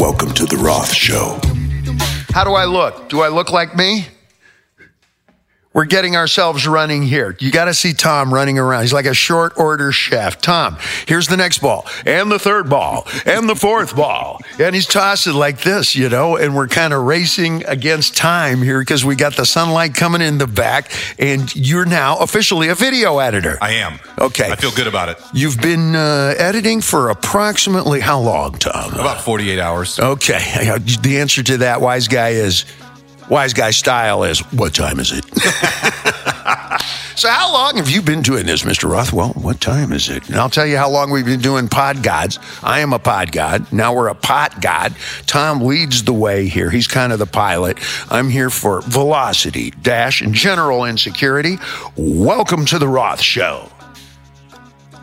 Welcome to the Roth Show. How do I look? Do I look like me? We're getting ourselves running here. You got to see Tom running around. He's like a short order chef. Tom, here's the next ball, and the third ball, and the fourth ball. And he's tossing like this, you know, and we're kind of racing against time here because we got the sunlight coming in the back, and you're now officially a video editor. I am. Okay. I feel good about it. You've been uh, editing for approximately how long, Tom? About 48 hours. Okay. The answer to that, wise guy, is wise guy style is what time is it? so, how long have you been doing this, Mr. Roth? Well, what time is it? And I'll tell you how long we've been doing Pod Gods. I am a Pod God. Now we're a Pot God. Tom leads the way here. He's kind of the pilot. I'm here for velocity, dash, and general insecurity. Welcome to the Roth Show.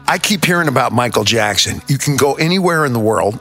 I keep hearing about Michael Jackson. You can go anywhere in the world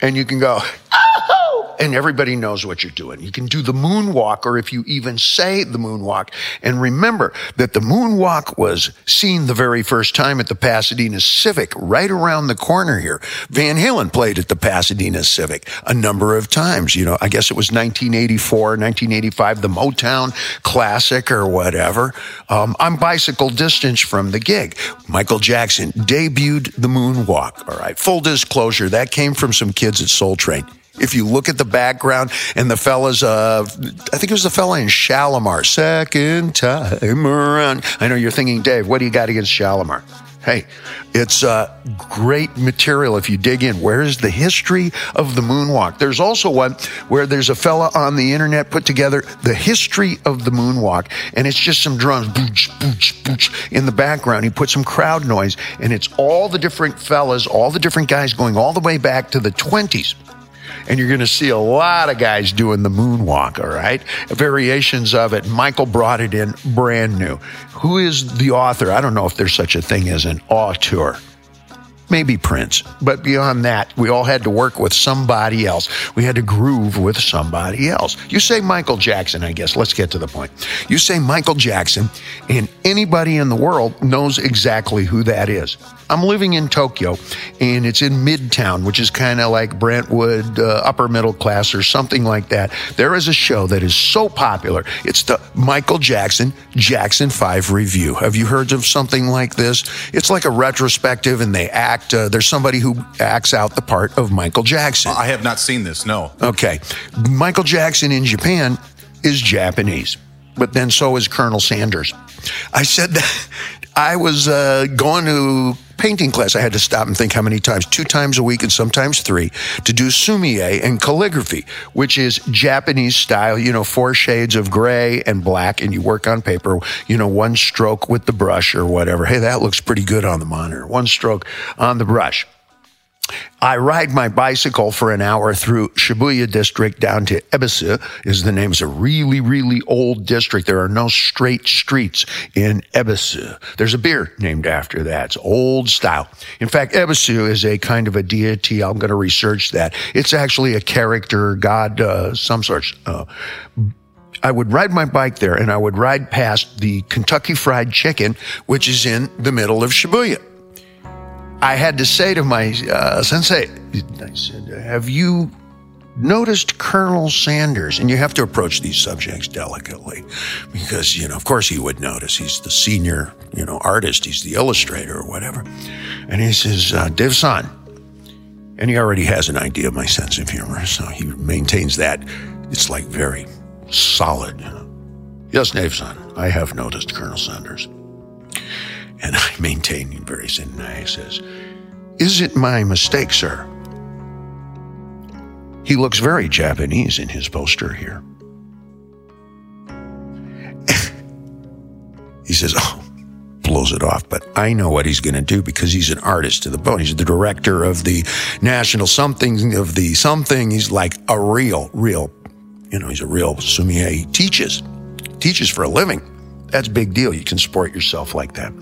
and you can go, oh, and everybody knows what you're doing. You can do the moonwalk, or if you even say the moonwalk. And remember that the moonwalk was seen the very first time at the Pasadena Civic, right around the corner here. Van Halen played at the Pasadena Civic a number of times. You know, I guess it was 1984, 1985, the Motown Classic or whatever. Um, I'm bicycle distance from the gig. Michael Jackson debuted the moonwalk. All right, full disclosure, that came from some kids at Soul Train. If you look at the background and the fellas, uh, I think it was the fella in Shalimar, second time around. I know you're thinking, Dave, what do you got against Shalimar? Hey, it's uh, great material if you dig in. Where is the history of the moonwalk? There's also one where there's a fella on the internet put together the history of the moonwalk, and it's just some drums, booch, booch, booch, in the background. He put some crowd noise, and it's all the different fellas, all the different guys going all the way back to the 20s and you're going to see a lot of guys doing the moonwalk, all right? Variations of it. Michael brought it in brand new. Who is the author? I don't know if there's such a thing as an auteur maybe Prince. But beyond that, we all had to work with somebody else. We had to groove with somebody else. You say Michael Jackson, I guess. Let's get to the point. You say Michael Jackson, and anybody in the world knows exactly who that is. I'm living in Tokyo, and it's in Midtown, which is kind of like Brentwood, uh, upper middle class, or something like that. There is a show that is so popular. It's the Michael Jackson Jackson 5 Review. Have you heard of something like this? It's like a retrospective, and they act. Uh, there's somebody who acts out the part of Michael Jackson. I have not seen this. No. Okay, Michael Jackson in Japan is Japanese, but then so is Colonel Sanders. I said that I was uh, going to painting class. I had to stop and think how many times, two times a week and sometimes three, to do sumi-e and calligraphy, which is Japanese style, you know, four shades of gray and black, and you work on paper, you know, one stroke with the brush or whatever. Hey, that looks pretty good on the monitor. One stroke on the brush. I ride my bicycle for an hour through Shibuya district down to Ebisu is the name. It's a really, really old district. There are no straight streets in Ebisu. There's a beer named after that. It's old style. In fact, Ebisu is a kind of a deity. I'm going to research that. It's actually a character, god, uh, some sort. Uh, I would ride my bike there and I would ride past the Kentucky Fried Chicken, which is in the middle of Shibuya. I had to say to my uh, sensei, I said, Have you noticed Colonel Sanders? And you have to approach these subjects delicately because, you know, of course he would notice. He's the senior, you know, artist, he's the illustrator or whatever. And he says, uh, Dev San. And he already has an idea of my sense of humor, so he maintains that. It's like very solid. Yes, Dave San, I have noticed Colonel Sanders. And I maintain very thin I says, Is it my mistake, sir? He looks very Japanese in his poster here. he says, Oh, blows it off. But I know what he's going to do because he's an artist to the bone. He's the director of the national something, of the something. He's like a real, real, you know, he's a real sumi-e. He teaches, teaches for a living. That's a big deal. You can support yourself like that.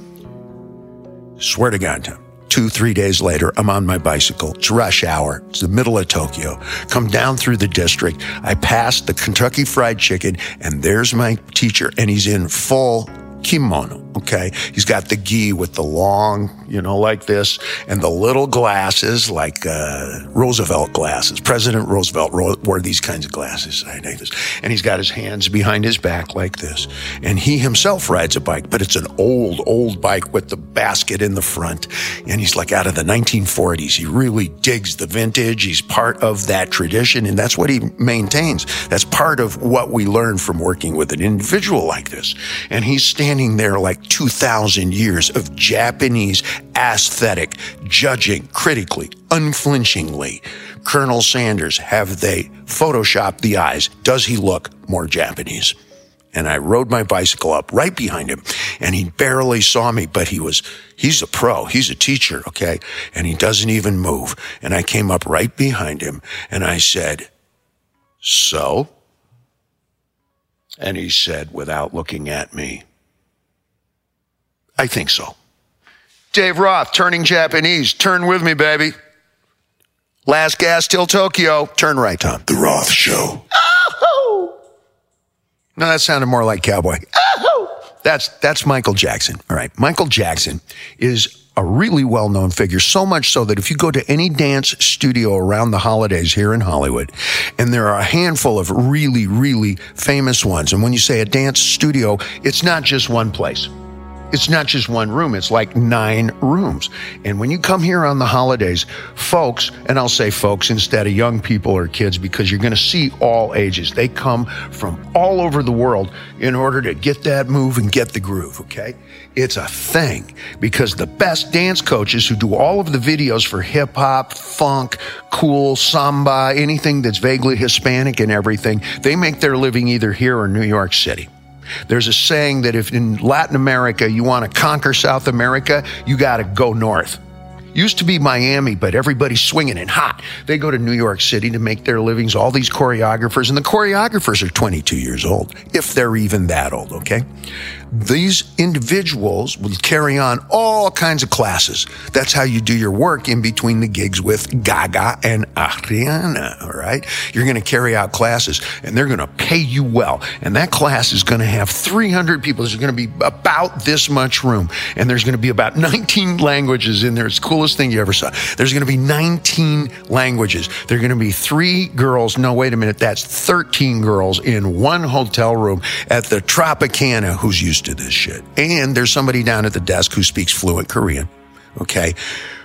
Swear to God, Two, three days later, I'm on my bicycle. It's rush hour. It's the middle of Tokyo. Come down through the district. I pass the Kentucky Fried Chicken, and there's my teacher, and he's in full kimono. Okay. He's got the gi with the long, you know, like this, and the little glasses, like uh, Roosevelt glasses. President Roosevelt wore these kinds of glasses. I think this. And he's got his hands behind his back like this. And he himself rides a bike, but it's an old, old bike with the basket in the front. And he's like out of the 1940s. He really digs the vintage. He's part of that tradition, and that's what he maintains. That's part of what we learn from working with an individual like this. And he's standing there like 2,000 years of Japanese aesthetic judging critically, unflinchingly. Colonel Sanders, have they photoshopped the eyes? Does he look more Japanese? And I rode my bicycle up right behind him and he barely saw me, but he was, he's a pro. He's a teacher. Okay. And he doesn't even move. And I came up right behind him and I said, so? And he said, without looking at me, I think so. Dave Roth, turning Japanese. Turn with me, baby. Last gas till Tokyo. Turn right, Tom. The Roth Show. Oh! No, that sounded more like cowboy. Oh! That's that's Michael Jackson. All right, Michael Jackson is a really well-known figure, so much so that if you go to any dance studio around the holidays here in Hollywood, and there are a handful of really, really famous ones, and when you say a dance studio, it's not just one place. It's not just one room, it's like nine rooms. And when you come here on the holidays, folks, and I'll say folks instead of young people or kids because you're going to see all ages. They come from all over the world in order to get that move and get the groove, okay? It's a thing because the best dance coaches who do all of the videos for hip hop, funk, cool, samba, anything that's vaguely Hispanic and everything, they make their living either here or New York City. There's a saying that if in Latin America you want to conquer South America, you got to go north. Used to be Miami, but everybody's swinging and hot. They go to New York City to make their livings, all these choreographers, and the choreographers are 22 years old, if they're even that old, okay? These individuals will carry on all kinds of classes. That's how you do your work in between the gigs with Gaga and Ariana, all right? You're going to carry out classes and they're going to pay you well. And that class is going to have 300 people. There's going to be about this much room and there's going to be about 19 languages in there. It's the coolest thing you ever saw. There's going to be 19 languages. There are going to be three girls. No, wait a minute. That's 13 girls in one hotel room at the Tropicana who's used to this shit. And there's somebody down at the desk who speaks fluent Korean. Okay.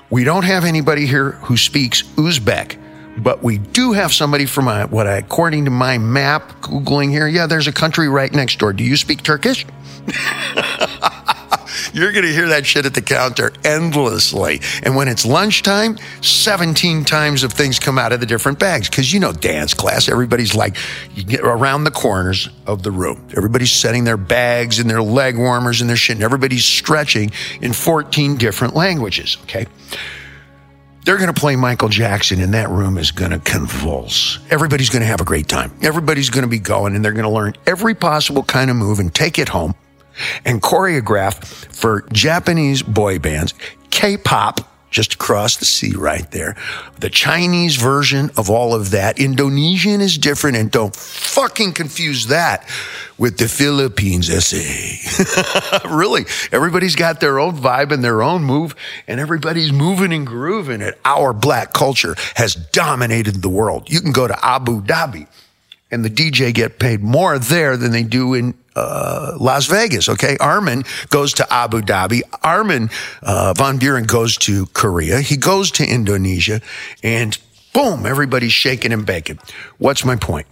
We don't have anybody here who speaks Uzbek, but we do have somebody from a, what I, according to my map, Googling here, yeah, there's a country right next door. Do you speak Turkish? You're going to hear that shit at the counter endlessly. And when it's lunchtime, 17 times of things come out of the different bags. Because you know, dance class, everybody's like, around the corners of the room. Everybody's setting their bags and their leg warmers and their shit. And everybody's stretching in 14 different languages. Okay. They're going to play Michael Jackson, and that room is going to convulse. Everybody's going to have a great time. Everybody's going to be going, and they're going to learn every possible kind of move and take it home and choreograph for Japanese boy bands, K-pop, just across the sea right there. The Chinese version of all of that. Indonesian is different and don't fucking confuse that with the Philippines SA. really, everybody's got their own vibe and their own move and everybody's moving and grooving it. Our black culture has dominated the world. You can go to Abu Dhabi and the DJ get paid more there than they do in uh, Las Vegas. Okay, Armin goes to Abu Dhabi. Armin uh, van Buuren goes to Korea. He goes to Indonesia, and boom, everybody's shaking and baking. What's my point?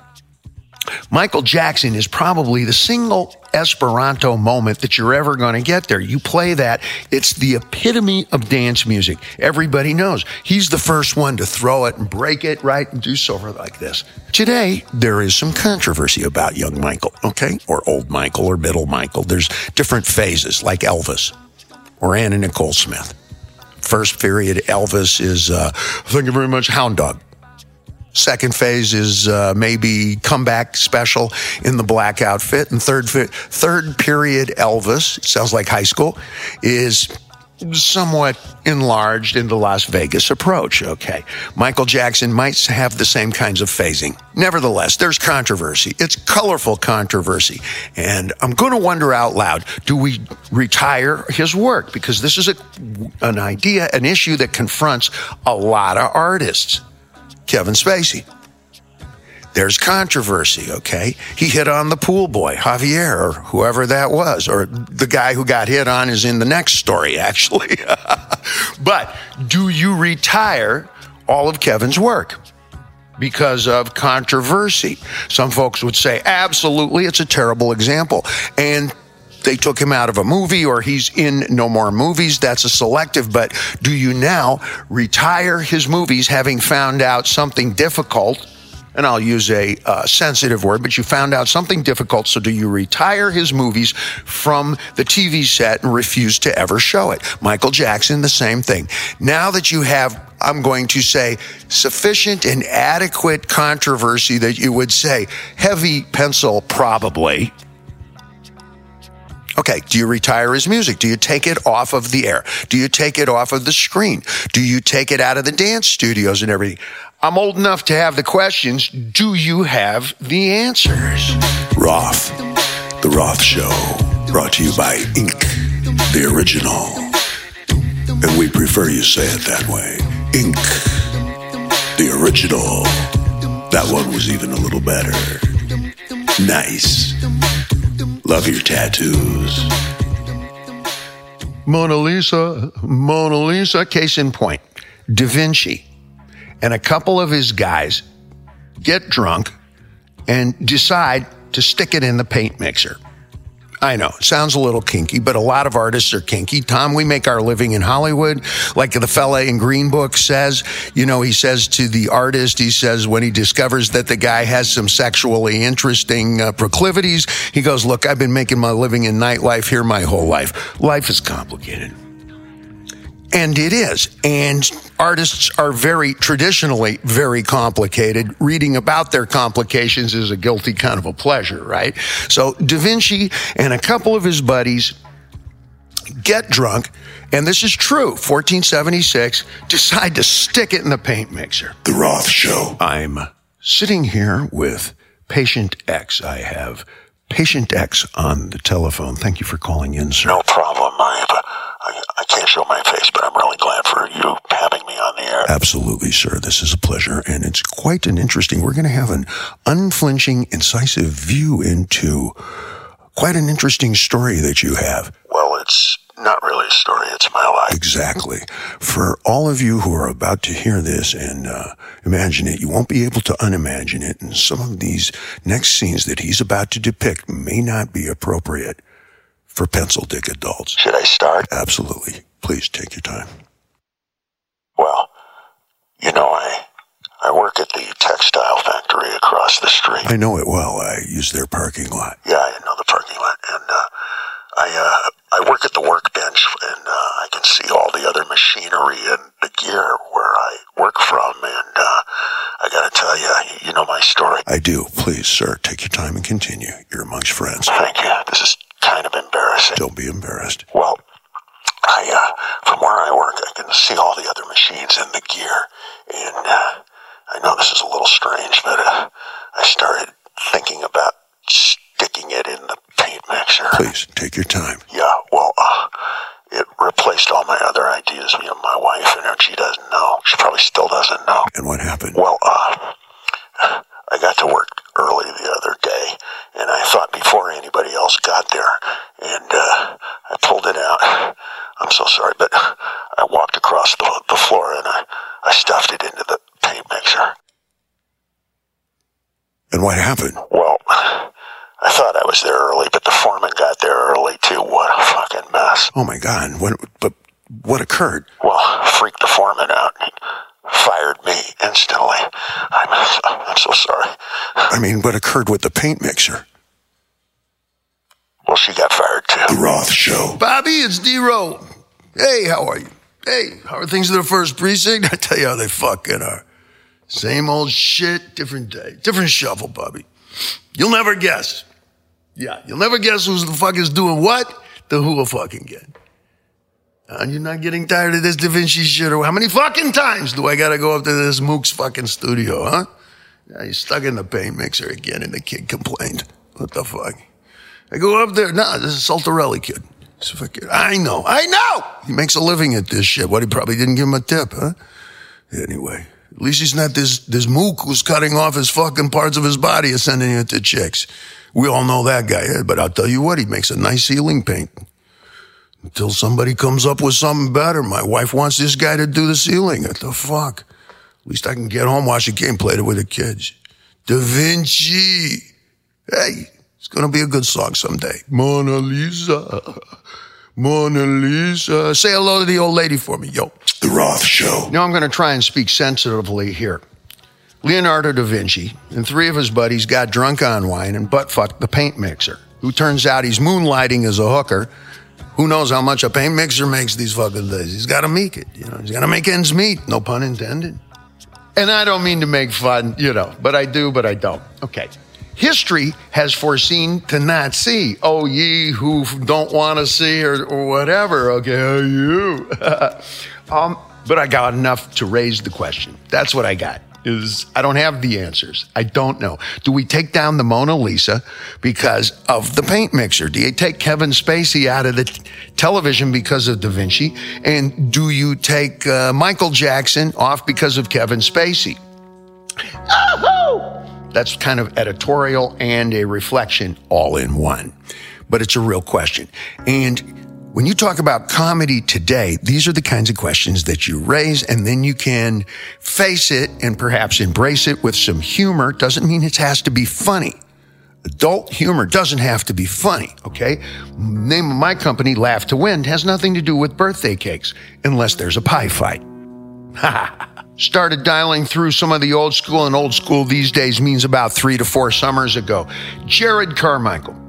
Michael Jackson is probably the single Esperanto moment that you're ever going to get there. You play that, it's the epitome of dance music. Everybody knows. He's the first one to throw it and break it, right? And do so like this. Today, there is some controversy about young Michael, okay? Or old Michael or middle Michael. There's different phases, like Elvis or Anna Nicole Smith. First period, Elvis is, uh, thank you very much, Hound Dog. Second phase is uh, maybe comeback special in the black outfit. And third, third period Elvis, sounds like high school, is somewhat enlarged in the Las Vegas approach. Okay. Michael Jackson might have the same kinds of phasing. Nevertheless, there's controversy. It's colorful controversy. And I'm going to wonder out loud, do we retire his work? Because this is a, an idea, an issue that confronts a lot of artists. Kevin Spacey. There's controversy, okay? He hit on the pool boy, Javier, or whoever that was, or the guy who got hit on is in the next story, actually. but do you retire all of Kevin's work? Because of controversy. Some folks would say, absolutely, it's a terrible example. And they took him out of a movie or he's in no more movies. That's a selective. But do you now retire his movies having found out something difficult? And I'll use a uh, sensitive word, but you found out something difficult. So do you retire his movies from the TV set and refuse to ever show it? Michael Jackson, the same thing. Now that you have I'm going to say sufficient and adequate controversy that you would say heavy pencil, probably. Okay, do you retire his music? Do you take it off of the air? Do you take it off of the screen? Do you take it out of the dance studios and everything? I'm old enough to have the questions. Do you have the answers? Roth, The Roth Show, brought to you by Ink, the original. And we prefer you say it that way. Ink, the original. That one was even a little better. Nice. Love your tattoos. Mona Lisa, Mona Lisa, case in point, Da Vinci and a couple of his guys get drunk and decide to stick it in the paint mixer. I know, sounds a little kinky, but a lot of artists are kinky. Tom, we make our living in Hollywood. Like the fella in Green Book says, you know, he says to the artist, he says when he discovers that the guy has some sexually interesting uh, proclivities, he goes, Look, I've been making my living in nightlife here my whole life. Life is complicated. And it is. And artists are very traditionally very complicated. Reading about their complications is a guilty kind of a pleasure, right? So Da Vinci and a couple of his buddies get drunk, and this is true, 1476, decide to stick it in the paint mixer. The Roth Show. I'm sitting here with patient X. I have patient X on the telephone. Thank you for calling in, sir. No problem. I, I, I can't show my face, but I'm really glad for you having me on the air. Absolutely, sir. This is a pleasure, and it's quite an interesting. We're going to have an unflinching, incisive view into quite an interesting story that you have. Well, it's not really a story. It's my life. Exactly. For all of you who are about to hear this and uh, imagine it, you won't be able to unimagine it. And some of these next scenes that he's about to depict may not be appropriate for pencil dick adults. Should I start? Absolutely. Please take your time. Well, you know, I I work at the textile factory across the street. I know it well. I use their parking lot. Yeah, I know the parking lot, and uh, I uh, I work at the workbench, and uh, I can see all the other machinery and the gear where I work from. And uh, I got to tell you, you know my story. I do. Please, sir, take your time and continue. You're amongst friends. Thank you. This is kind of embarrassing. Don't be embarrassed. Well, I uh, from where I work, I can see all the other machines and the gear, and uh, I know this is a little strange, but uh, I started thinking about sticking it in the paint mixer. Please, take your time. Yeah, well, uh, it replaced all my other ideas. You know, my wife, and her, she doesn't know. She probably still doesn't know. And what happened? Well, uh, I got to work early the other day, and I thought before anybody else got there, and uh, I pulled it out. I'm so sorry, but I walked across the, the floor and I, I stuffed it into the paint mixer. And what happened? Well, I thought I was there early, but the foreman got there early too. What a fucking mess. Oh my God! What? But what occurred? Well, freaked the foreman out. He fired me instantly. I'm, I'm so sorry. I mean, what occurred with the paint mixer? Well, she got fired too. The Roth Show. Bobby, it's D Row. Hey, how are you? Hey, how are things in the first precinct? I tell you how they fucking are. Same old shit, different day, different shuffle, Bobby. You'll never guess. Yeah, you'll never guess who's the fuck is doing what. The who will fucking get. And you're not getting tired of this Da Vinci shit? Or how many fucking times do I got to go up to this Mook's fucking studio, huh? Yeah, he's stuck in the paint mixer again, and the kid complained. What the fuck? I go up there. Nah, this is Saltarelli kid. Fucking, I know, I know. He makes a living at this shit. What? He probably didn't give him a tip, huh? Anyway, at least he's not this this mook who's cutting off his fucking parts of his body and sending it to chicks. We all know that guy, eh? but I'll tell you what, he makes a nice ceiling paint. Until somebody comes up with something better. My wife wants this guy to do the ceiling. What the fuck? At least I can get home, watch a game, play it with the kids. Da Vinci. Hey, it's gonna be a good song someday. Mona Lisa. Mona Lisa. Say hello to the old lady for me, yo. The Roth Show. Now I'm going to try and speak sensitively here. Leonardo da Vinci and three of his buddies got drunk on wine and butt fucked the paint mixer, who turns out he's moonlighting as a hooker. Who knows how much a paint mixer makes these fucking days? He's got to make it, you know. He's got to make ends meet, no pun intended. And I don't mean to make fun, you know, but I do, but I don't. Okay. History has foreseen to not see. Oh, ye who don't want to see or, or whatever. Okay, oh, you. um, but I got enough to raise the question. That's what I got. Is I don't have the answers. I don't know. Do we take down the Mona Lisa because of the paint mixer? Do you take Kevin Spacey out of the t- television because of Da Vinci? And do you take uh, Michael Jackson off because of Kevin Spacey? That's kind of editorial and a reflection all in one. But it's a real question. And when you talk about comedy today, these are the kinds of questions that you raise and then you can face it and perhaps embrace it with some humor. Doesn't mean it has to be funny. Adult humor doesn't have to be funny, okay? Name of my company, Laugh to Win, has nothing to do with birthday cakes unless there's a pie fight. Started dialing through some of the old school, and old school these days means about three to four summers ago. Jerrod Carmichael,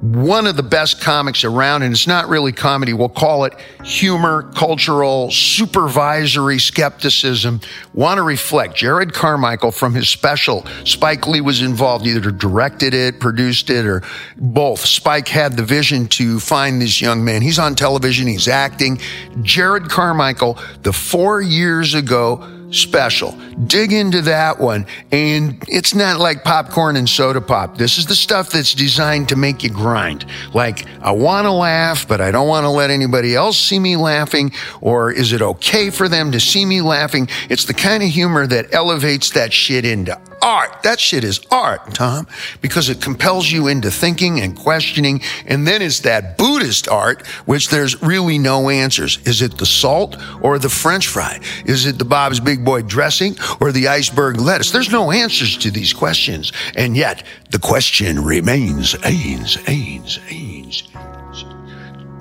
one of the best comics around, and it's not really comedy. We'll call it humor, cultural, supervisory skepticism. Want to reflect. Jerrod Carmichael from his special, Spike Lee was involved, either directed it, produced it, or both. Spike had the vision to find this young man. He's on television, he's acting. Jerrod Carmichael, the four years ago, special. Dig into that one. And it's not like popcorn and soda pop. This is the stuff that's designed to make you grind. Like, I want to laugh, but I don't want to let anybody else see me laughing. Or is it okay for them to see me laughing? It's the kind of humor that elevates that shit into art. That shit is art, Tom, because it compels you into thinking and questioning. And then it's that Buddhist art, which there's really no answers. Is it the salt or the French fry? Is it the Bob's Big Boy dressing or the iceberg lettuce? There's no answers to these questions. And yet the question remains Ains, Ains, Ains.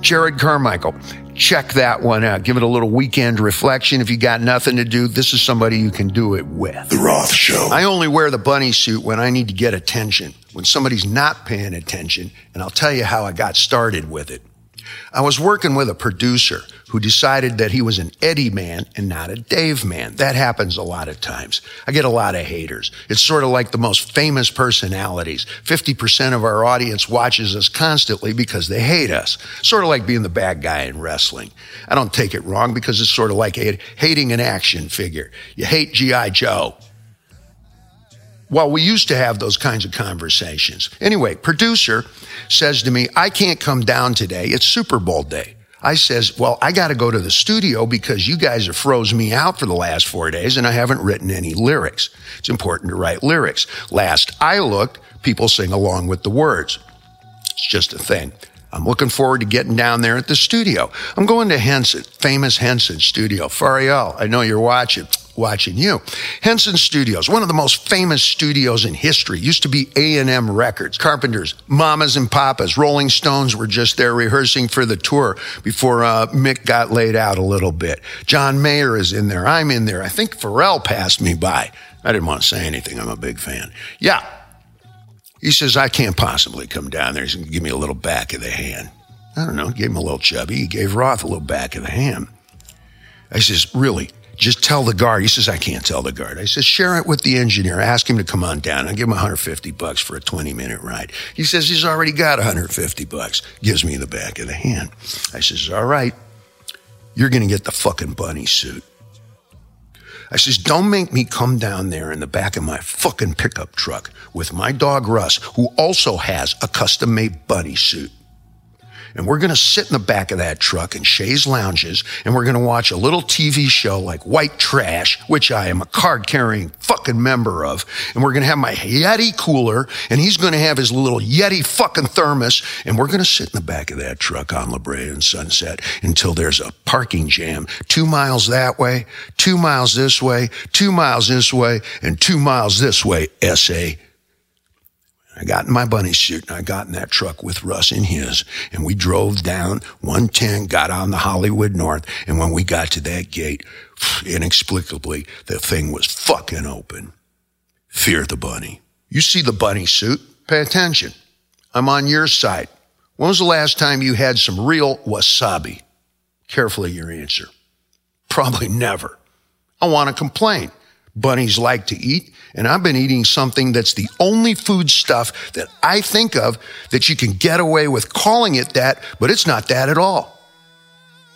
Jerrod Carmichael. Check that one out. Give it a little weekend reflection. If you got nothing to do, this is somebody you can do it with. The Roth Show. I only wear the bunny suit when I need to get attention, when somebody's not paying attention, and I'll tell you how I got started with it. I was working with a producer who decided that he was an Eddie man and not a Dave man. That happens a lot of times. I get a lot of haters. It's sort of like the most famous personalities. 50% of our audience watches us constantly because they hate us. Sort of like being the bad guy in wrestling. I don't take it wrong because it's sort of like hating an action figure. You hate G.I. Joe. Well, we used to have those kinds of conversations. Anyway, producer says to me, I can't come down today. It's Super Bowl day. I says, well, I got to go to the studio because you guys have froze me out for the last four days and I haven't written any lyrics. It's important to write lyrics. Last I looked, people sing along with the words. It's just a thing. I'm looking forward to getting down there at the studio. I'm going to Henson, famous Henson studio. Pharrell, I know you're watching watching you. Henson Studios, one of the most famous studios in history, used to be A&M Records. Carpenters, Mamas and Papas, Rolling Stones were just there rehearsing for the tour before uh, Mick got laid out a little bit. John Mayer is in there. I'm in there. I think Pharrell passed me by. I didn't want to say anything. I'm a big fan. Yeah. He says, I can't possibly come down there. He's going to give me a little back of the hand. I don't know. Gave him a little chubby. He gave Roth a little back of the hand. I says, really? Just tell the guard. He says, I can't tell the guard. I says, share it with the engineer. Ask him to come on down. I'll give him 150 bucks for a 20 minute ride. He says he's already got 150 bucks. Gives me the back of the hand. I says, all right. you're going to get the fucking bunny suit. I says, don't make me come down there in the back of my fucking pickup truck with my dog Russ, who also has a custom made bunny suit and we're going to sit in the back of that truck in Shays Lounges, and we're going to watch a little TV show like White Trash, which I am a card carrying fucking member of, and we're going to have my Yeti cooler, and he's going to have his little Yeti fucking thermos, and we're going to sit in the back of that truck on La Brea and Sunset until there's a parking jam two miles that way, two miles this way, two miles this way, and two miles this way, SA. I got in my bunny suit and I got in that truck with Russ in his and we drove down 110, got on the Hollywood North. And when we got to that gate, inexplicably, the thing was fucking open. Fear the bunny. You see the bunny suit? Pay attention. I'm on your side. When was the last time you had some real wasabi? Carefully your answer. Probably never. I want to complain. Bunnies like to eat and I've been eating something that's the only food stuff that I think of that you can get away with calling it that, but it's not that at all.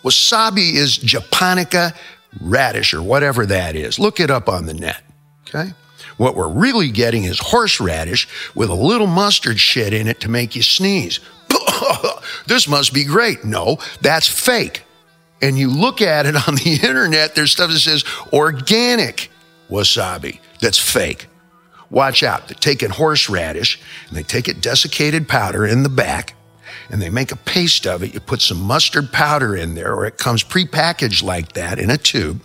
Wasabi is japonica radish or whatever that is. Look it up on the net. Okay. What we're really getting is horseradish with a little mustard shit in it to make you sneeze. this must be great. No, that's fake. And you look at it on the internet, there's stuff that says organic wasabi that's fake. Watch out. They're taking horseradish and they take it desiccated powder in the back and they make a paste of it. You put some mustard powder in there or it comes prepackaged like that in a tube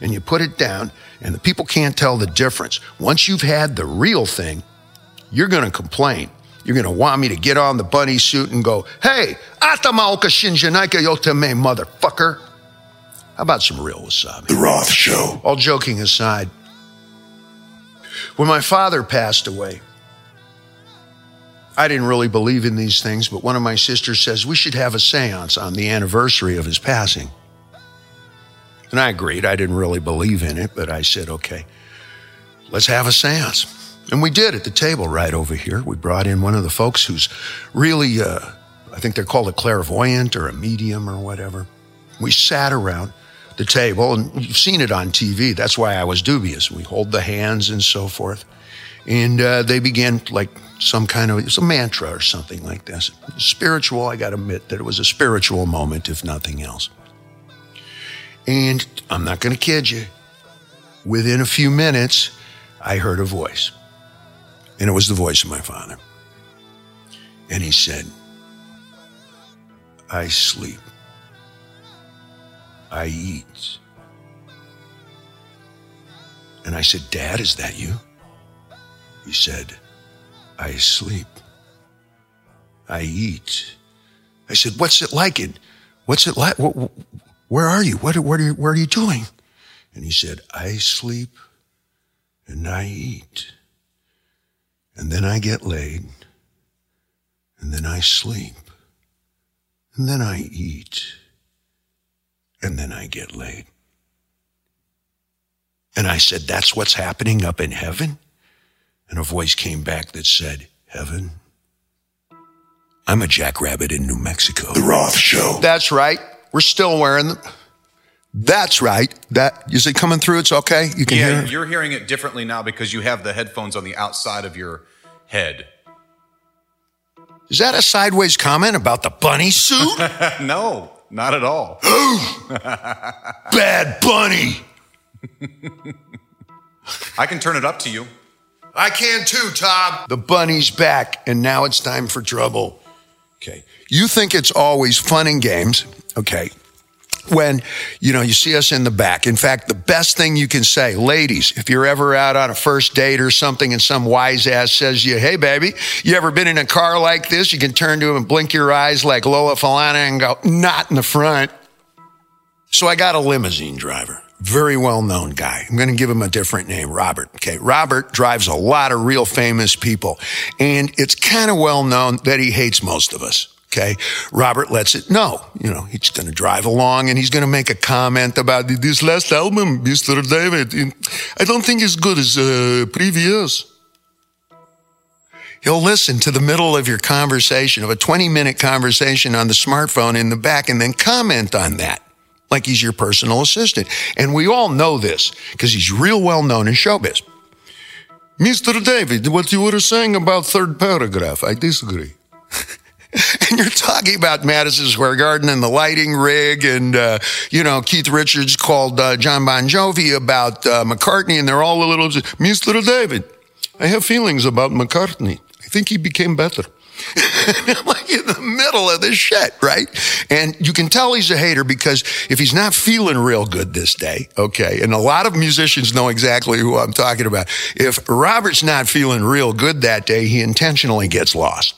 and you put it down and the people can't tell the difference. Once you've had the real thing, you're going to complain. You're going to want me to get on the bunny suit and go, hey, atamaoka shinjanaika yotame, motherfucker. How about some real wasabi? The Roth Show. All joking aside, when my father passed away, I didn't really believe in these things, but one of my sisters says we should have a seance on the anniversary of his passing. And I agreed. I didn't really believe in it, but I said, okay, let's have a seance. And we did at the table right over here. We brought in one of the folks who's really, uh, I think they're called a clairvoyant or a medium or whatever. We sat around the table, and you've seen it on TV. That's why I was dubious. We hold the hands and so forth. And uh, they began like some kind of, it's a mantra or something like this. Spiritual, I got to admit that it was a spiritual moment, if nothing else. And I'm not going to kid you. Within a few minutes, I heard a voice. And it was the voice of my father. And he said, I sleep. I eat. And I said, Dad, is that you? He said, I sleep. I eat. I said, What's it like? And what's it like? Where are you? What, what are you? Where are you doing? And he said, I sleep and I eat. And then I get laid. And then I sleep. And then I eat and then I get laid. And I said, That's what's happening up in heaven? And a voice came back that said, Heaven? I'm a jackrabbit in New Mexico. The Roth Show. That's right. We're still wearing them. That's right. That is it coming through? It's okay. You can yeah, hear. It? you're hearing it differently now because you have the headphones on the outside of your head. Is that a sideways comment about the bunny suit? no, not at all. Bad bunny. I can turn it up to you. I can too, Tom. The bunny's back, and now it's time for trouble. Okay. You think it's always fun and games. Okay when you know you see us in the back in fact the best thing you can say ladies if you're ever out on a first date or something and some wise ass says to you hey baby you ever been in a car like this you can turn to him and blink your eyes like lola falana and go not in the front so i got a limousine driver very well known guy. I'm going to give him a different name, Robert. Okay. Robert drives a lot of real famous people and it's kind of well known that he hates most of us. Okay. Robert lets it know. You know, he's going to drive along and he's going to make a comment about this last album, Mr. David. I don't think it's good as uh, previous. He'll listen to the middle of your conversation, of a 20 minute conversation on the smartphone in the back, and then comment on that. like he's your personal assistant. And we all know this because he's real well known in showbiz. Mr. David, what you were saying about third paragraph, I disagree. and you're talking about Madison Square Garden and the lighting rig, and uh, you know Keith Richards called uh, John Bon Jovi about uh, McCartney, and they're all a little. Mr. David, I have feelings about McCartney. I think he became better. Like in the middle of this shit, right? And you can tell he's a hater because if he's not feeling real good this day, okay, and a lot of musicians know exactly who I'm talking about. If Robert's not feeling real good that day, he intentionally gets lost.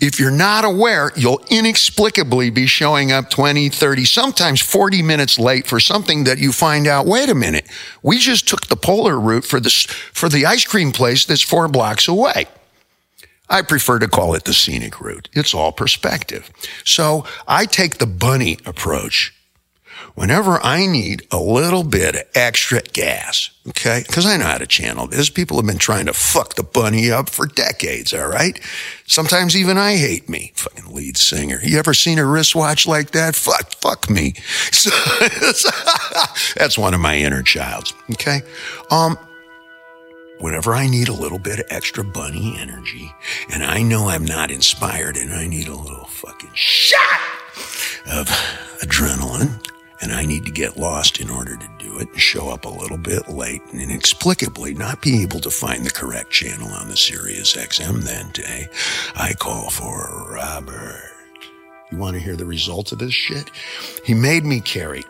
If you're not aware, you'll inexplicably be showing up 20, 30, sometimes 40 minutes late for something that you find out, wait a minute, we just took the polar route for the, for the ice cream place that's four blocks away. I prefer to call it the scenic route. It's all perspective. So I take the bunny approach whenever I need a little bit of extra gas, okay? Because I know how to channel this. People have been trying to fuck the bunny up for decades, all right? Sometimes even I hate me, fucking lead singer. You ever seen a wristwatch like that? Fuck, fuck me. So, that's one of my inner childs, okay? Um, whenever I need a little bit of extra bunny energy and I know I'm not inspired and I need a little fucking shot of adrenaline, and I need to get lost in order to do it and show up a little bit late and inexplicably not be able to find the correct channel on the Sirius XM that day, I call for Robert. You want to hear the result of this shit? He made me carry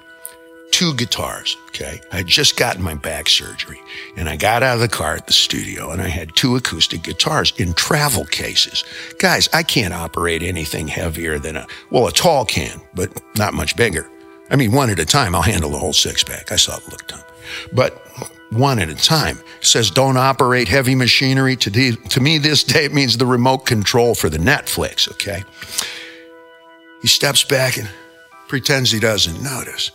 two guitars. Okay. I had just gotten my back surgery and I got out of the car at the studio and I had two acoustic guitars in travel cases. Guys, I can't operate anything heavier than a, well, a tall can, but not much bigger. I mean, one at a time, I'll handle the whole six pack. I saw it look dumb. But one at a time says don't operate heavy machinery. To, to me, this day it means the remote control for the Netflix, okay? He steps back and pretends he doesn't notice.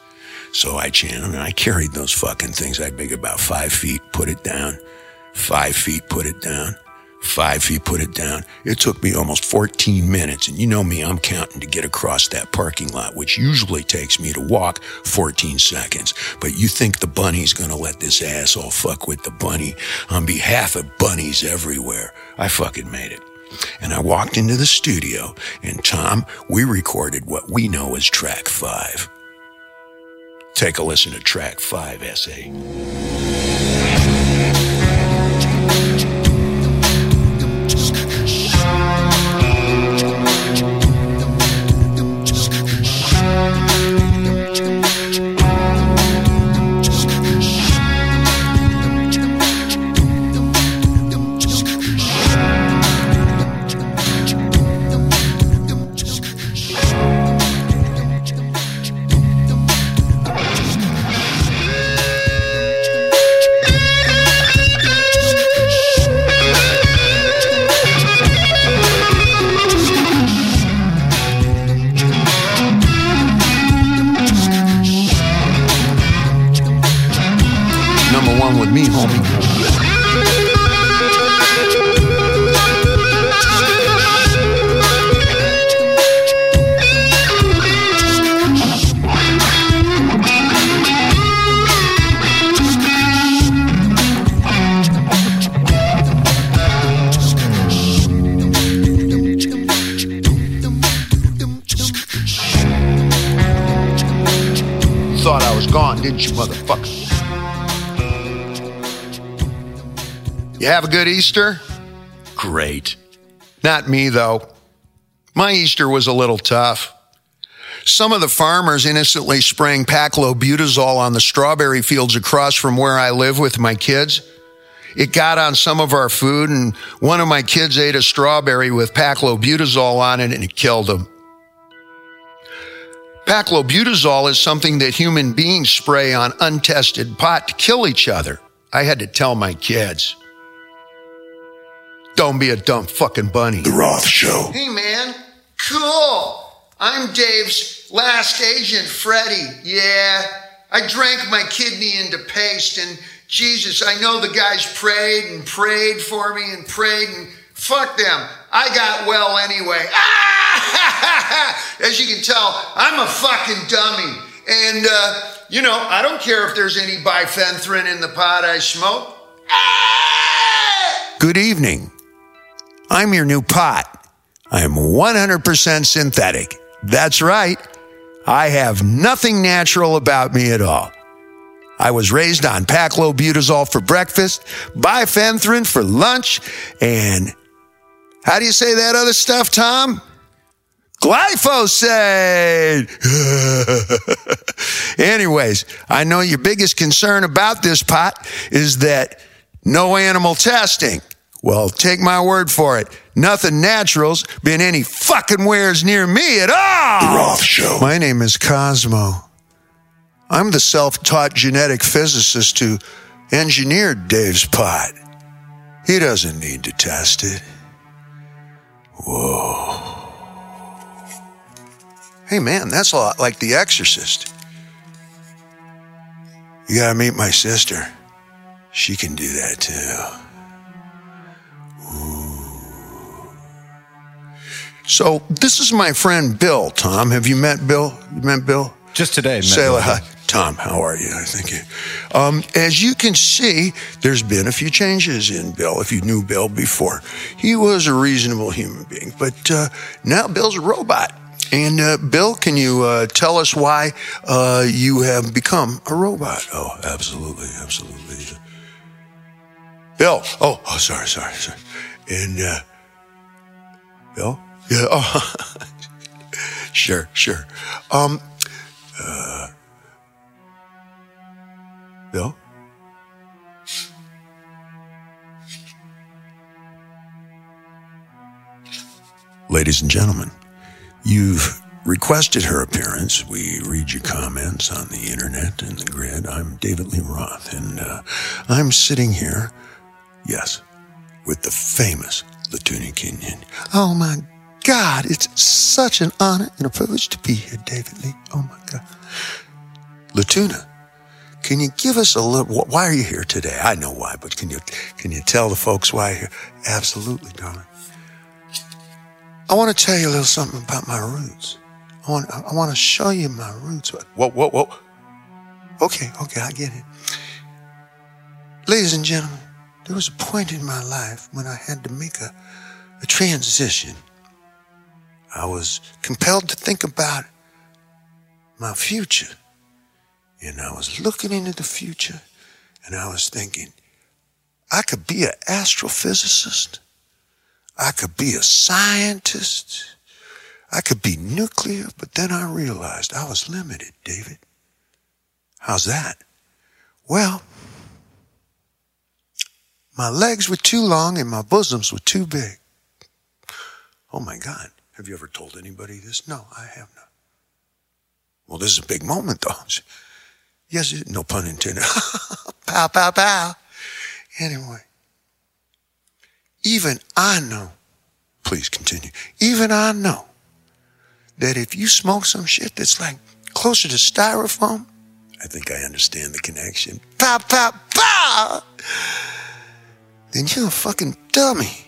So I channeled and I carried those fucking things. I'd make about five feet, put it down, five feet, put it down, five feet, put it down. It took me almost 14 minutes. And you know me, I'm counting to get across that parking lot, which usually takes me to walk 14 seconds. But you think the bunny's gonna let this asshole fuck with the bunny on behalf of bunnies everywhere. I fucking made it. And I walked into the studio, and Tom, we recorded what we know as track five. Take a listen to track five, SA. Didn't you, motherfucker? You have a good Easter? Great. Not me, though. My Easter was a little tough. Some of the farmers innocently spraying paclobutrazol on the strawberry fields across from where I live with my kids. It got on some of our food, and one of my kids ate a strawberry with paclobutrazol on it, and it killed him. Paclobutrazol is something that human beings spray on untested pot to kill each other. I had to tell my kids. Don't be a dumb fucking bunny. The Roth Show. Hey, man. Cool. I'm Dave's last agent, Freddie. Yeah. I drank my kidney into paste, and Jesus, I know the guys prayed and prayed for me and prayed, and fuck them. I got well anyway. Ah! As you can tell, I'm a fucking dummy. And, uh, you know, I don't care if there's any bifenthrin in the pot I smoke. Good evening. I'm your new pot. I'm 100% synthetic. That's right. I have nothing natural about me at all. I was raised on paclobutrazol for breakfast, bifenthrin for lunch, and how do you say that other stuff, Tom? Glyphosate! Anyways, I know your biggest concern about this pot is that no animal testing. Well, take my word for it. Nothing natural's been any fucking wares near me at all. The Roth Show. My name is Cosmo. I'm the self taught genetic physicist who engineered Dave's pot. He doesn't need to test it. Whoa. Hey man, that's a lot like The Exorcist. You gotta meet my sister. She can do that too. So this is my friend Bill. Tom, have you met Bill? You met Bill? Just today. Say hi. Tom, how are you? I think you. Um, as you can see, there's been a few changes in Bill. If you knew Bill before, he was a reasonable human being, but uh, now Bill's a robot. And uh, Bill, can you uh, tell us why uh, you have become a robot? Oh, absolutely, absolutely. Bill. Oh, oh, sorry, sorry, sorry. And uh, Bill. Yeah. Oh, sure, sure. Um, uh, Bill? Ladies and gentlemen, you've requested her appearance. We read your comments on the internet and the grid. I'm David Lee Roth, and uh, I'm sitting here, yes, with the famous Latuni Kenyon. Oh my God, it's such an honor and a privilege to be here, David Lee. Oh my God. Latuna, can you give us a little, why are you here today? I know why, but can you, can you tell the folks why you're here? Absolutely, darling. I want to tell you a little something about my roots. I want, I want to show you my roots. Whoa, whoa, whoa. Okay, okay, I get it. Ladies and gentlemen, there was a point in my life when I had to make a, a transition. I was compelled to think about my future. And I was looking into the future and I was thinking, I could be an astrophysicist. I could be a scientist. I could be nuclear, but then I realized I was limited, David. How's that? Well, my legs were too long and my bosoms were too big. Oh my God. Have you ever told anybody this? No, I have not. Well, this is a big moment, though. Yes, no pun intended. pow, pow, pow. Anyway, even I know, please continue, even I know that if you smoke some shit that's like closer to styrofoam, I think I understand the connection. Pow, pow, pow! Then you're a fucking dummy.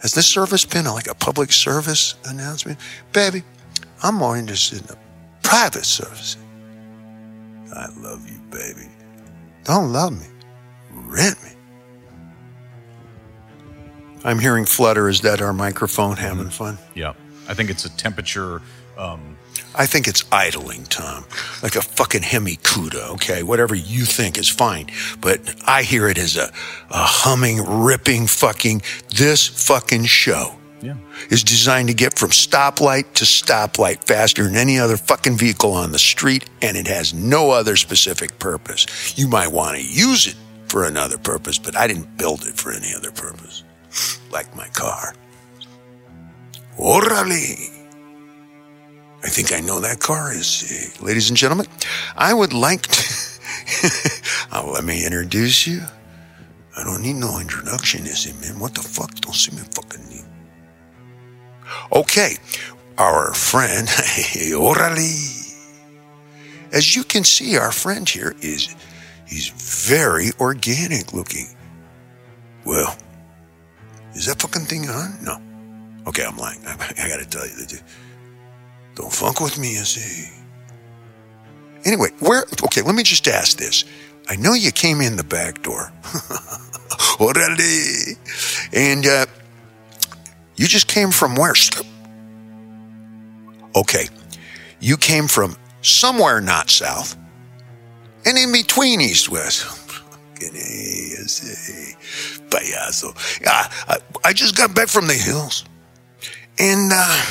Has this service been like a public service announcement? Baby, I'm more interested in the private service. I love you, baby. Don't love me. Rent me. I'm hearing flutter. Is that our microphone having fun? Yeah. I think it's a temperature. Um, I think it's idling, Tom. Like a fucking Hemi Cuda, okay? Whatever you think is fine. But I hear it as a, a humming, ripping fucking, this fucking show yeah. is designed to get from stoplight to stoplight faster than any other fucking vehicle on the street, and it has no other specific purpose. You might want to use it for another purpose, but I didn't build it for any other purpose. Like my car. Orale. I think I know that car is. Uh, ladies and gentlemen, I would like to. uh, let me introduce you. I don't need no introduction, is it, man? What the fuck? Don't see me fucking need. Okay, our friend, Orale. As you can see, our friend here is, he's very organic looking. Well, is that fucking thing on? No. Okay, I'm lying. I, I gotta tell you. Don't fuck with me, you see. Anyway, where? Okay, let me just ask this. I know you came in the back door. Orale. And uh, you just came from where? Okay, you came from somewhere not south, and in between east west. Payaso. I, I just got back from the hills. And uh,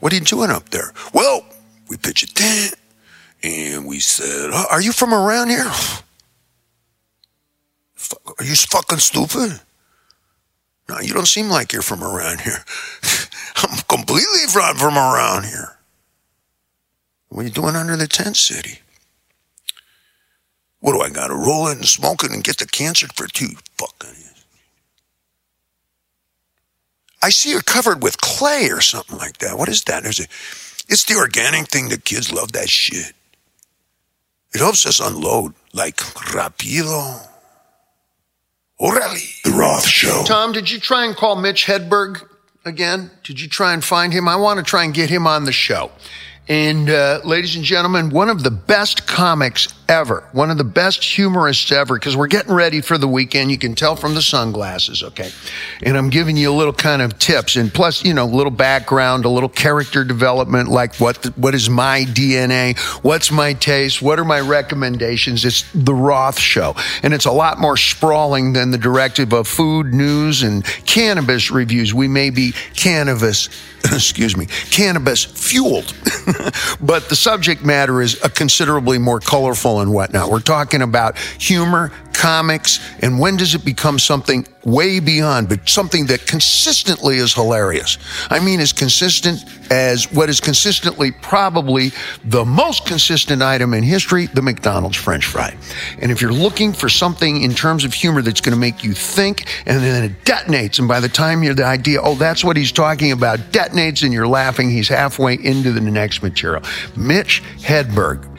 what are you doing up there? Well, we pitched a tent and we said, Are you from around here? Are you fucking stupid? No, you don't seem like you're from around here. I'm completely from, from around here. What are you doing under the tent city? What do I got to roll it and smoke it and get the cancer for two fucking? I see you're covered with clay or something like that. What is that? A, it's the organic thing that kids love that shit. It helps us unload like rapido. Orale. The Roth Show. Tom, did you try and call Mitch Hedberg again? Did you try and find him? I want to try and get him on the show. And uh, ladies and gentlemen, one of the best comics ever, one of the best humorists ever, because we're getting ready for the weekend. You can tell from the sunglasses, okay? And I'm giving you a little kind of tips, and plus, you know, a little background, a little character development, like what the, what is my DNA, what's my taste, what are my recommendations. It's the Roth Show, and it's a lot more sprawling than the directive of food news and cannabis reviews. We may be cannabis, excuse me, cannabis fueled. but the subject matter is a considerably more colorful and whatnot. We're talking about humor, comics, and when does it become something way beyond, but something that consistently is hilarious? I mean, as consistent as what is consistently probably the most consistent item in history, the McDonald's French fry. And if you're looking for something in terms of humor that's going to make you think and then it detonates, and by the time you're the idea, oh, that's what he's talking about, detonates and you're laughing, he's halfway into the next material. Mitch Hedberg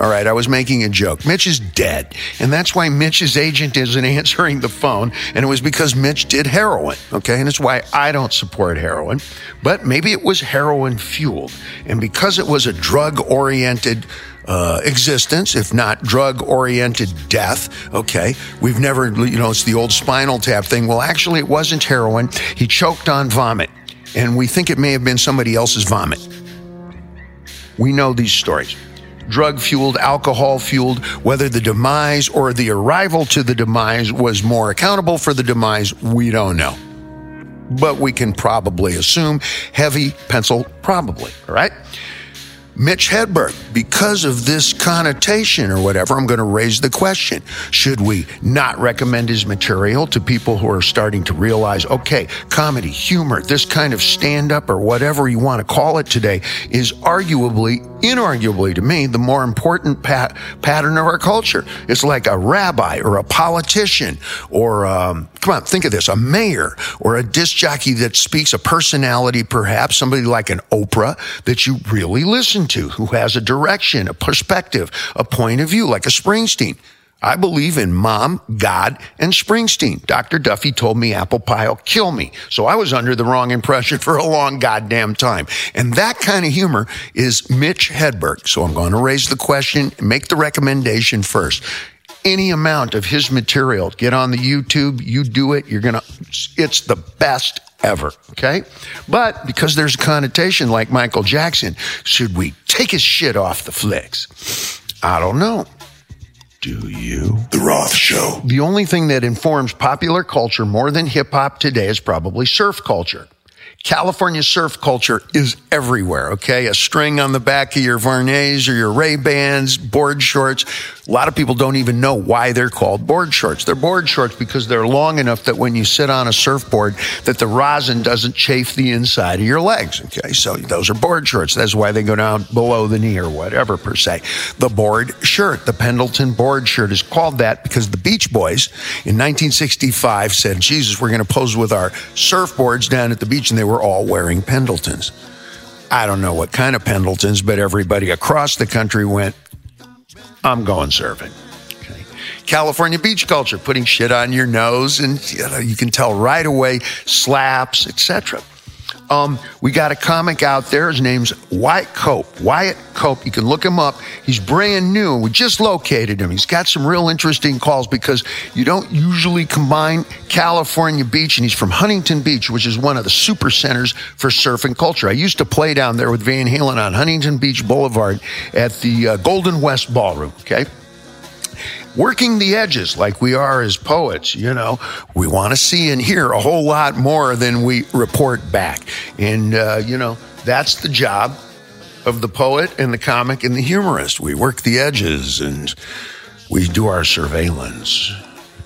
all right, I was making a joke. Mitch is dead. And that's why Mitch's agent isn't answering the phone. And it was because Mitch did heroin. Okay. And it's why I don't support heroin. But maybe it was heroin fueled. And because it was a drug oriented uh, existence, if not drug oriented death. Okay. We've never, you know, it's the old spinal tap thing. Well, actually, it wasn't heroin. He choked on vomit. And we think it may have been somebody else's vomit. We know these stories drug fueled, alcohol fueled, whether the demise or the arrival to the demise was more accountable for the demise, we don't know. But we can probably assume heavy pencil, probably, all right? Mitch Hedberg, because of this connotation or whatever, I'm going to raise the question. Should we not recommend his material to people who are starting to realize, okay, comedy, humor, this kind of stand up or whatever you want to call it today is arguably, inarguably to me, the more important pat- pattern of our culture. It's like a rabbi or a politician or, um, come on, think of this, a mayor or a disc jockey that speaks a personality, perhaps somebody like an Oprah that you really listen to, who has a direction, a perspective, a point of view, like a Springsteen. I believe in mom, God, and Springsteen. Dr. Duffy told me apple pie will kill me. So I was under the wrong impression for a long goddamn time. And that kind of humor is Mitch Hedberg. So I'm going to raise the question and make the recommendation first. Any amount of his material, get on the YouTube, you do it, you're going to, it's the best ever. Okay. But because there's a connotation like Michael Jackson, should we take his shit off the flicks? I don't know. Do you? The Roth Show. The only thing that informs popular culture more than hip hop today is probably surf culture. California surf culture is everywhere, okay? A string on the back of your Vuarnets or your Ray-Bans, board shorts. A lot of people don't even know why they're called board shorts. They're board shorts because they're long enough that when you sit on a surfboard that the rosin doesn't chafe the inside of your legs, okay? So those are board shorts. That's why they go down below the knee or whatever per se. The board shirt, the Pendleton board shirt is called that because the Beach Boys in 1965 said, Jesus, we're going to pose with our surfboards down at the beach and they were all wearing Pendletons. I don't know what kind of Pendletons, but everybody across the country went, I'm going surfing. Okay. California beach culture, putting shit on your nose, and you, know, you can tell right away, slaps, etc. Um, we got a comic out there. His name's Wyatt Cope. Wyatt Cope. You can look him up. He's brand new. We just located him. He's got some real interesting calls because you don't usually combine California Beach, and he's from Huntington Beach, which is one of the super centers for surfing culture. I used to play down there with Van Halen on Huntington Beach Boulevard at the uh, Golden West Ballroom. Okay working the edges like we are as poets. You know, we want to see and hear a whole lot more than we report back. And, uh, you know, that's the job of the poet and the comic and the humorist. We work the edges and we do our surveillance.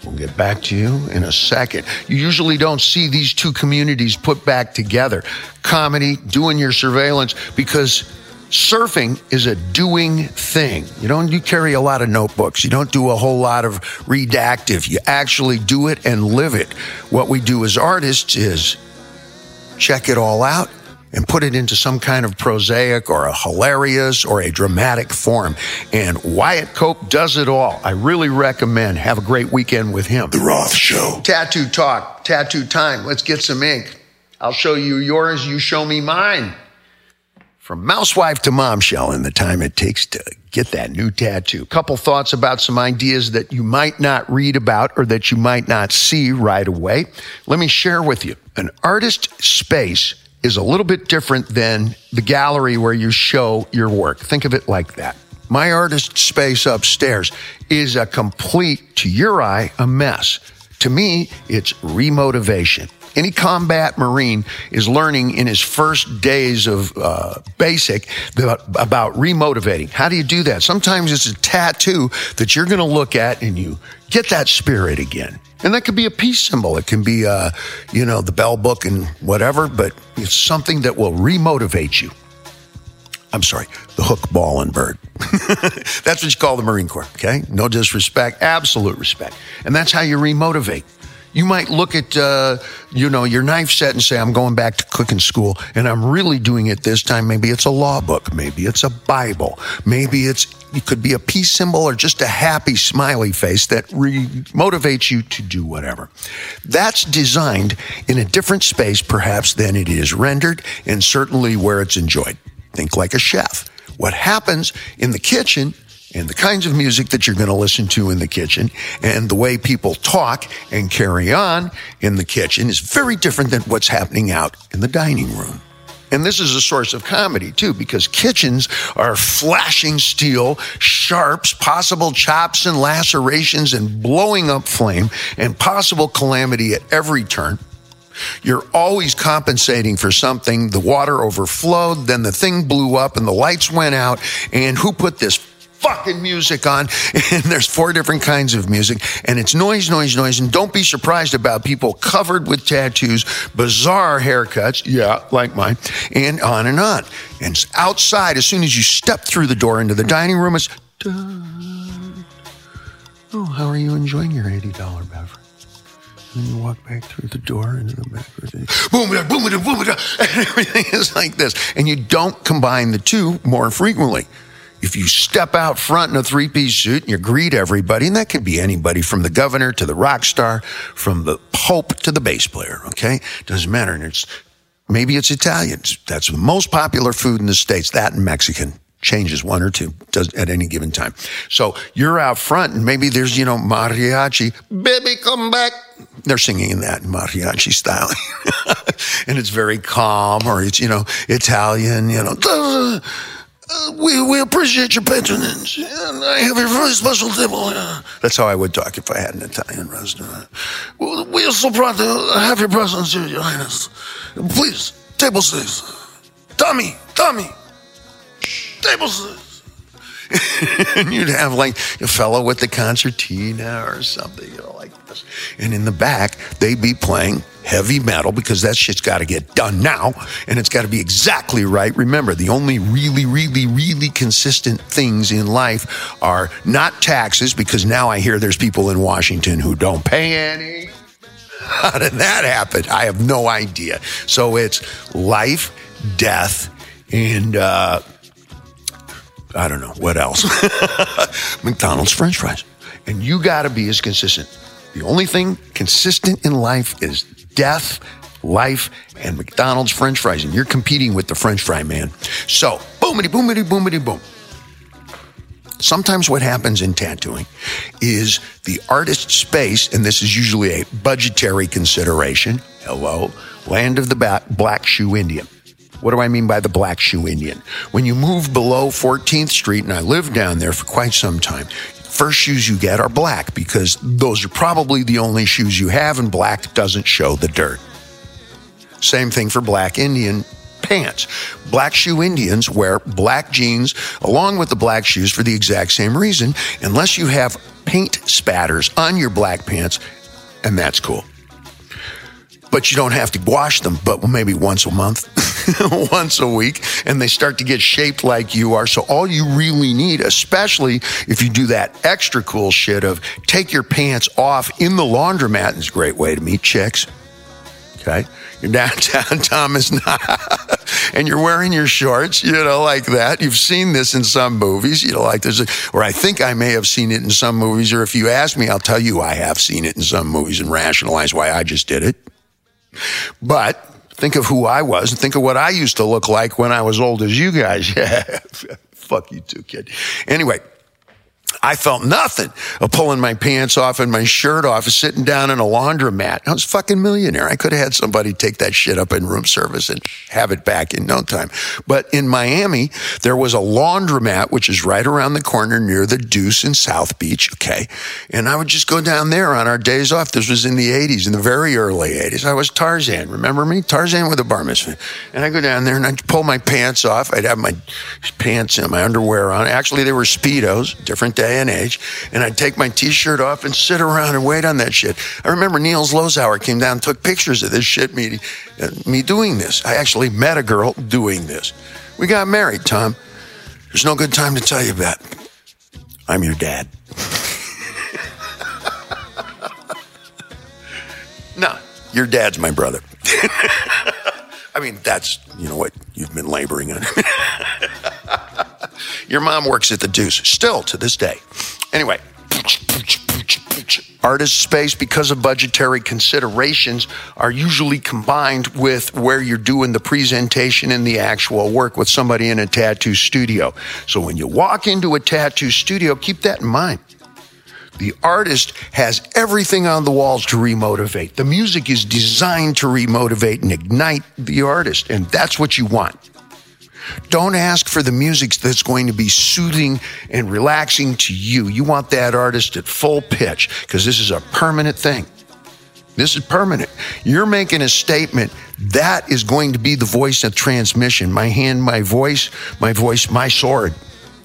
We'll get back to you in a second. You usually don't see these two communities put back together comedy, doing your surveillance, because surfing is a doing thing. You don't you carry a lot of notebooks. You don't do a whole lot of redactive. You actually do it and live it. What we do as artists is check it all out and put it into some kind of prosaic or a hilarious or a dramatic form. And Wyatt Cope does it all. I really recommend. Have a great weekend with him. The Roth Show. Tattoo talk, tattoo time. Let's get some ink. I'll show you yours, you show me mine. From mousewife to momshell in the time it takes to get that new tattoo. Couple thoughts about some ideas that you might not read about or that you might not see right away. Let me share with you. An artist space is a little bit different than the gallery where you show your work. Think of it like that. My artist space upstairs is a complete, to your eye, a mess. To me, it's remotivation. Any combat Marine is learning in his first days of uh, basic about, about remotivating. How do you do that? Sometimes it's a tattoo that you're going to look at and you get that spirit again. And that could be a peace symbol. It can be, uh, you know, the bell book and whatever, but it's something that will remotivate you. I'm sorry, the hook, ball, and bird. that's what you call the Marine Corps, okay? No disrespect, absolute respect. And that's how you remotivate. You might look at, uh, you know, your knife set and say, I'm going back to cooking school and I'm really doing it this time. Maybe it's a law book. Maybe it's a Bible. Maybe it's, it could be a peace symbol or just a happy smiley face that re- motivates you to do whatever. That's designed in a different space, perhaps, than it is rendered and certainly where it's enjoyed. Think like a chef. What happens in the kitchen and the kinds of music that you're going to listen to in the kitchen and the way people talk and carry on in the kitchen is very different than what's happening out in the dining room. And this is a source of comedy too, because kitchens are flashing steel, sharps, possible chops and lacerations and blowing up flame and possible calamity at every turn. You're always compensating for something. The water overflowed, then the thing blew up and the lights went out. And who put this fucking music on. And there's four different kinds of music. And it's noise, noise, noise. And don't be surprised about people covered with tattoos, bizarre haircuts. Yeah, like mine. And on and on. And outside, as soon as you step through the door into the dining room, it's. Oh, how are you enjoying your $80 beverage? And you walk back through the door into the back. Boom, boom, boom, boom, and everything is like this. And you don't combine the two more frequently if you step out front in a three piece suit and you greet everybody, and that could be anybody from the governor to the rock star, from the pope to the bass player, okay? Doesn't matter. And it's maybe it's Italian. That's the most popular food in the States, that and Mexican. Changes one or two does at any given time. So you're out front and maybe there's, you know, mariachi, baby, come back. They're singing in that mariachi style. and it's very calm or it's, you know, Italian, you know, uh, we, we appreciate your patronage. And I have a very special table. That's how I would talk if I had an Italian restaurant. We are so proud to have your presence here, Your Highness. Please, table six. Tommy, Tommy, table six. and you'd have like a fellow with the concertina or something, you know, like this. And in the back, they'd be playing heavy metal because that shit's got to get done now and it's got to be exactly right. Remember, the only really, really, really consistent things in life are not taxes because now I hear there's people in Washington who don't pay any. How did that happen? I have no idea. So it's life, death, and uh, I don't know what else. McDonald's French fries. And you got to be as consistent. The only thing consistent in life is death, life and McDonald's French fries, and you're competing with the French fry man. So, boomity, boomity, boomity, boom. Sometimes what happens in tattooing is the artist's space, and this is usually a budgetary consideration. Hello, land of the ba- black shoe Indian. What do I mean by the black shoe Indian? When you move below 14th Street, and I lived down there for quite some time, first shoes you get are black because those are probably the only shoes you have, and black doesn't show the dirt. Same thing for black Indian pants. Black shoe Indians wear black jeans along with the black shoes for the exact same reason, unless you have paint spatters on your black pants, and that's cool. But you don't have to wash them, but maybe once a month, once a week, and they start to get shaped like you are. So, all you really need, especially if you do that extra cool shit of take your pants off in the laundromat, is a great way to meet chicks. Okay. You're downtown Thomas and you're wearing your shorts, you know, like that. You've seen this in some movies, you know, like there's a, or I think I may have seen it in some movies, or if you ask me, I'll tell you I have seen it in some movies and rationalize why I just did it. But think of who I was and think of what I used to look like when I was old as you guys. Yeah. Fuck you too, kid. Anyway. I felt nothing of pulling my pants off and my shirt off, sitting down in a laundromat. I was a fucking millionaire. I could have had somebody take that shit up in room service and have it back in no time. But in Miami, there was a laundromat, which is right around the corner near the Deuce in South Beach. Okay. And I would just go down there on our days off. This was in the 80s, in the very early 80s. I was Tarzan. Remember me? Tarzan with a bar mitzvah. And I go down there and I'd pull my pants off. I'd have my pants and my underwear on. Actually, they were Speedos, different day and age, and I'd take my t-shirt off and sit around and wait on that shit. I remember Neil Zlozower came down and took pictures of this shit, me, uh, me doing this. I actually met a girl doing this. We got married, Tom. There's no good time to tell you that. I'm your dad. no, your dad's my brother. I mean, that's, you know what, you've been laboring on. Your mom works at the Deuce, still to this day. Anyway, artist space, because of budgetary considerations, are usually combined with where you're doing the presentation and the actual work with somebody in a tattoo studio. So when you walk into a tattoo studio, keep that in mind. The artist has everything on the walls to remotivate. The music is designed to remotivate and ignite the artist, and that's what you want. Don't ask for the music that's going to be soothing and relaxing to you. You want that artist at full pitch because this is a permanent thing. This is permanent. You're making a statement. That is going to be the voice of transmission. My hand, my voice, my voice, my sword.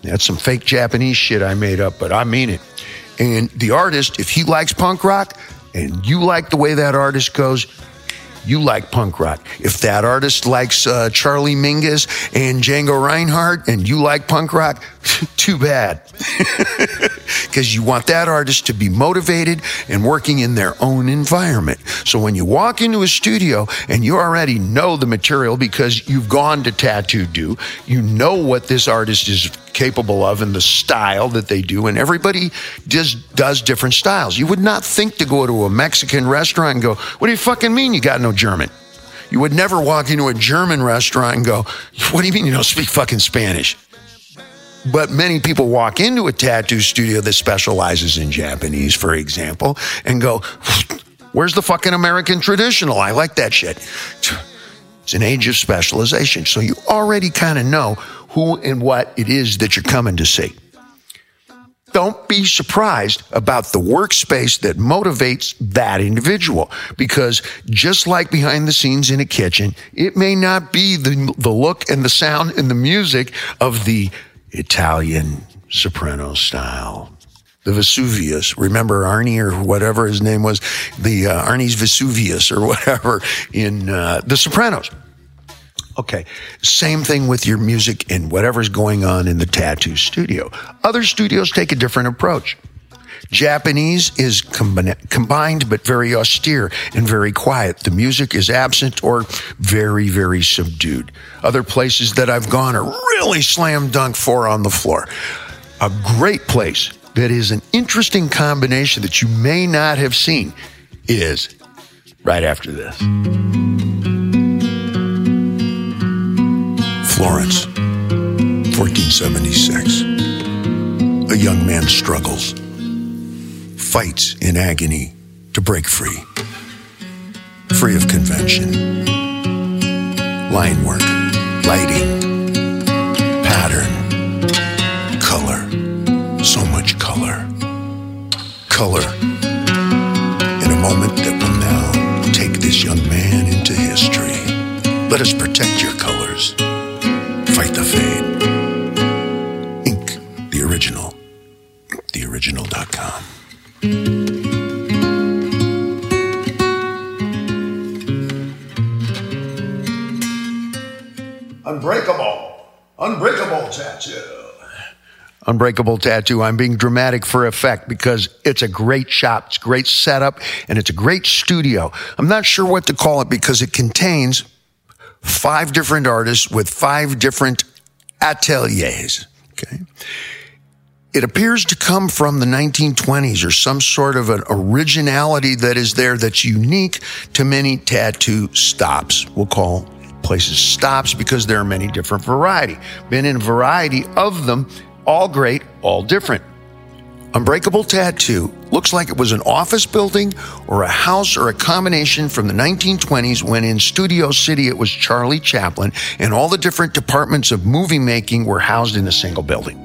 That's some fake Japanese shit I made up, but I mean it. And the artist, if he likes punk rock and you like the way that artist goes, you like punk rock. If that artist likes uh, Charlie Mingus and Django Reinhardt and you like punk rock, too bad. Because you want that artist to be motivated and working in their own environment. So when you walk into a studio and you already know the material because you've gone to Tattoodo, you know what this artist is capable of and the style that they do, and everybody just does different styles. You would not think to go to a Mexican restaurant and go, What do you fucking mean you got no German? You would never walk into a German restaurant and go, What do you mean you don't speak fucking Spanish? But many people walk into a tattoo studio that specializes in Japanese, for example, and go, Where's the fucking American traditional? I like that shit. It's an age of specialization. So you already kind of know who and what it is that you're coming to see. Don't be surprised about the workspace that motivates that individual because just like behind the scenes in a kitchen, it may not be the, the look and the sound and the music of the Italian soprano style. The Vesuvius. Remember Arnie or whatever his name was? The uh, Arnie's Vesuvius or whatever in uh, The Sopranos. Okay. Same thing with your music and whatever's going on in the tattoo studio. Other studios take a different approach. Japanese is combined but very austere and very quiet. The music is absent or very, very subdued. Other places that I've gone are really slam dunk four on the floor. A great place that is an interesting combination that you may not have seen is right after this. Florence, 1476. A young man struggles fights in agony to break free, free of convention. Line work, lighting, pattern, color, so much color. Color in a moment that will now take this young man into history. Let us protect your colors. Fight the fade. Ink, the original. TheOriginal.com. tattoo. Unbreakable Tattoo. I'm being dramatic for effect because it's a great shop, it's a great setup, and it's a great studio. I'm not sure what to call it because it contains five different artists with five different ateliers. Okay. It appears to come from the 1920s or some sort of an originality that is there that's unique to many tattoo stops. We'll call places stops because there are many different variety. Been in a variety of them, all great, all different. Unbreakable Tattoo looks like it was an office building or a house or a combination from the 1920s when in Studio City it was Charlie Chaplin and all the different departments of movie making were housed in a single building.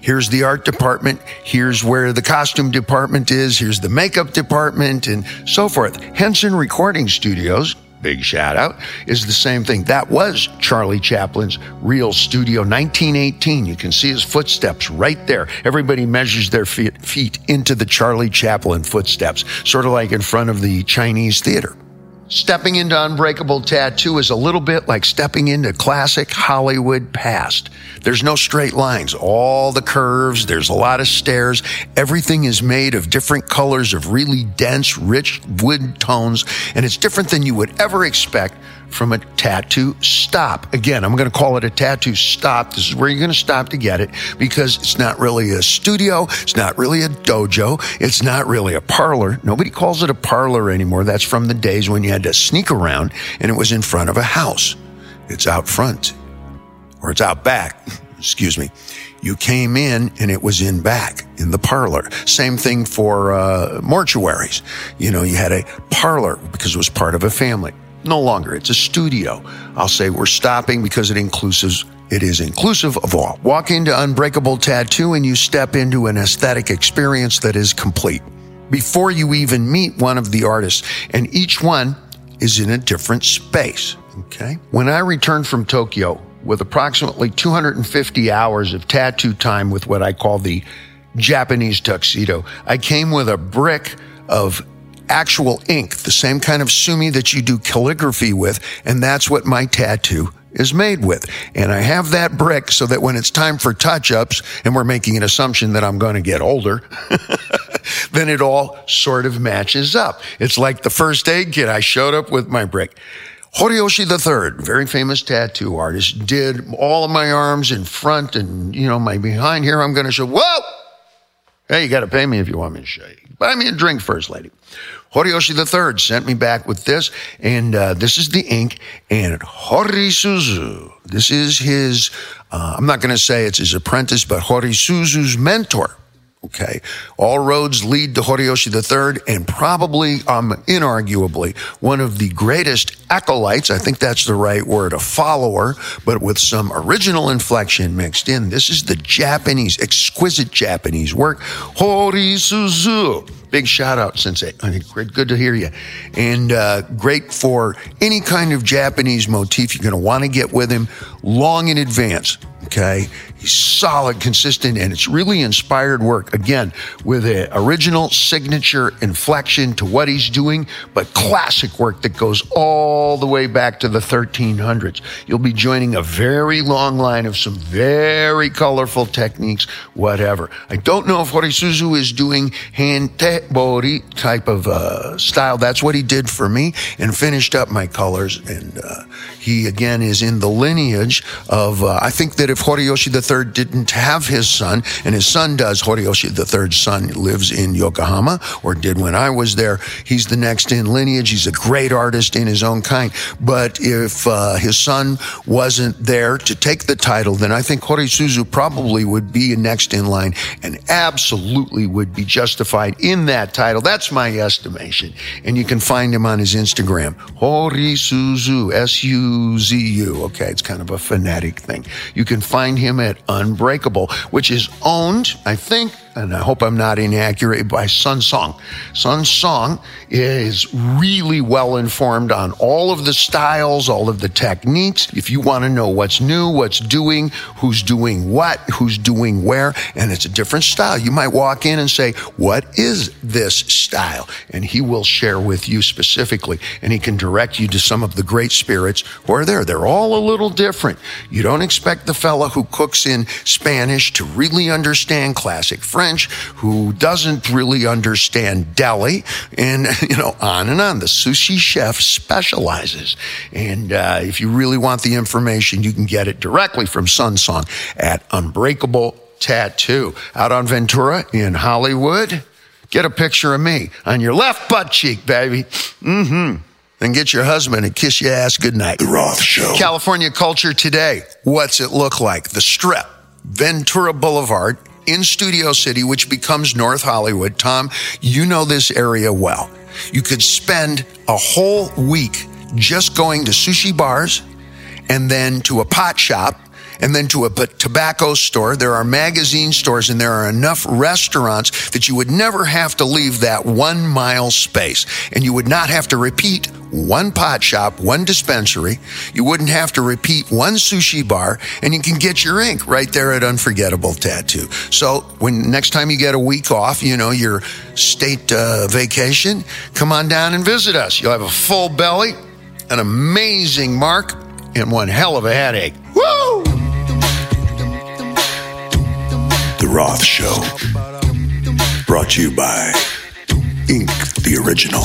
Here's the art department. Here's where the costume department is. Here's the makeup department and so forth. Henson Recording Studios, big shout out, is the same thing. That was Charlie Chaplin's real studio, 1918. You can see his footsteps right there. Everybody measures their feet, feet into the Charlie Chaplin footsteps, sort of like in front of the Chinese theater. Stepping into Unbreakable Tattoo is a little bit like stepping into classic Hollywood past. There's no straight lines, all the curves, there's a lot of stairs. Everything is made of different colors of really dense, rich wood tones, and it's different than you would ever expect from a tattoo stop. Again, I'm going to call it a tattoo stop. This is where you're going to stop to get it because it's not really a studio. It's not really a dojo. It's not really a parlor. Nobody calls it a parlor anymore. That's from the days when you had to sneak around and it was in front of a house. It's out front or it's out back. Excuse me. You came in and it was in back in the parlor. Same thing for uh, mortuaries. You know, you had a parlor because it was part of a family. No longer. It's a studio. I'll say we're stopping because it inclusives it is inclusive of all. Walk into Unbreakable Tattoo and you step into an aesthetic experience that is complete. Before you even meet one of the artists, and each one is in a different space. Okay. When I returned from Tokyo with approximately 250 hours of tattoo time with what I call the Japanese tuxedo, I came with a brick of actual ink, the same kind of sumi that you do calligraphy with, and that's what my tattoo is made with. And I have that brick so that when it's time for touch ups, and we're making an assumption that I'm going to get older, then it all sort of matches up. It's like the first aid kit. I showed up with my brick. Horiyoshi III, very famous tattoo artist, did all of my arms in front and, you know, my behind here. I'm going to show, whoa! Hey, you got to pay me if you want me to show you. Buy me a drink first, lady. Horiyoshi III sent me back with this, and uh, this is the ink, and Horisuzu. This is his, uh, I'm not going to say it's his apprentice, but Horisuzu's mentor. Okay. All roads lead to Horiyoshi III and probably, um, inarguably, one of the greatest acolytes. I think that's the right word, a follower, but with some original inflection mixed in. This is the Japanese, exquisite Japanese work. Horisuzu. Big shout out, Sensei. Great, good to hear you. And uh, great for any kind of Japanese motif you're going to want to get with him long in advance. Okay. He's solid, consistent, and it's really inspired work. Again, with an original signature inflection to what he's doing, but classic work that goes all the way back to the 1300s. You'll be joining a very long line of some very colorful techniques, whatever. I don't know if Horisuzu is doing hand bori type of uh, style. That's what he did for me and finished up my colors. And uh, he, again, is in the lineage of, uh, I think that if if Hideyoshi III didn't have his son, and his son does, Hideyoshi III's son lives in Yokohama, or did when I was there. He's the next in lineage. He's a great artist in his own kind. But if uh, his son wasn't there to take the title, then I think Horisuzu probably would be next in line and absolutely would be justified in that title. That's my estimation. And you can find him on his Instagram, Horisuzu, S-U-Z-U. Okay, it's kind of a phonetic thing. You can find him at Unbreakable, which is owned, I think, and I hope I'm not inaccurate, by Sun Song. Sun Song is really well informed on all of the styles, all of the techniques. If you want to know what's new, what's doing, who's doing what, who's doing where, and it's a different style, you might walk in and say, What is this style? And he will share with you specifically, and he can direct you to some of the great spirits who are there. They're all a little different. You don't expect the fella who cooks in Spanish to really understand classic French, who doesn't really understand deli, and you know, on and on. The sushi chef specializes. And uh, if you really want the information, you can get it directly from Sun Song at Unbreakable Tattoo out on Ventura in Hollywood. Get a picture of me on your left butt cheek, baby. Mm-hmm. And get your husband and kiss your ass goodnight. The Roth Show. California culture today. What's it look like? The Strip, Ventura Boulevard, in Studio City, which becomes North Hollywood. Tom, you know this area well. You could spend a whole week just going to sushi bars and then to a pot shop and then to a tobacco store. There are magazine stores and there are enough restaurants that you would never have to leave that one mile space and you would not have to repeat one pot shop, one dispensary. You wouldn't have to repeat one sushi bar and you can get your ink right there at Unforgettable Tattoo. So when next time you get a week off, you know, your state uh, vacation, come on down and visit us. You'll have a full belly, an amazing mark, and one hell of a headache. Woo! Roth Show. Brought to you by Ink, the original.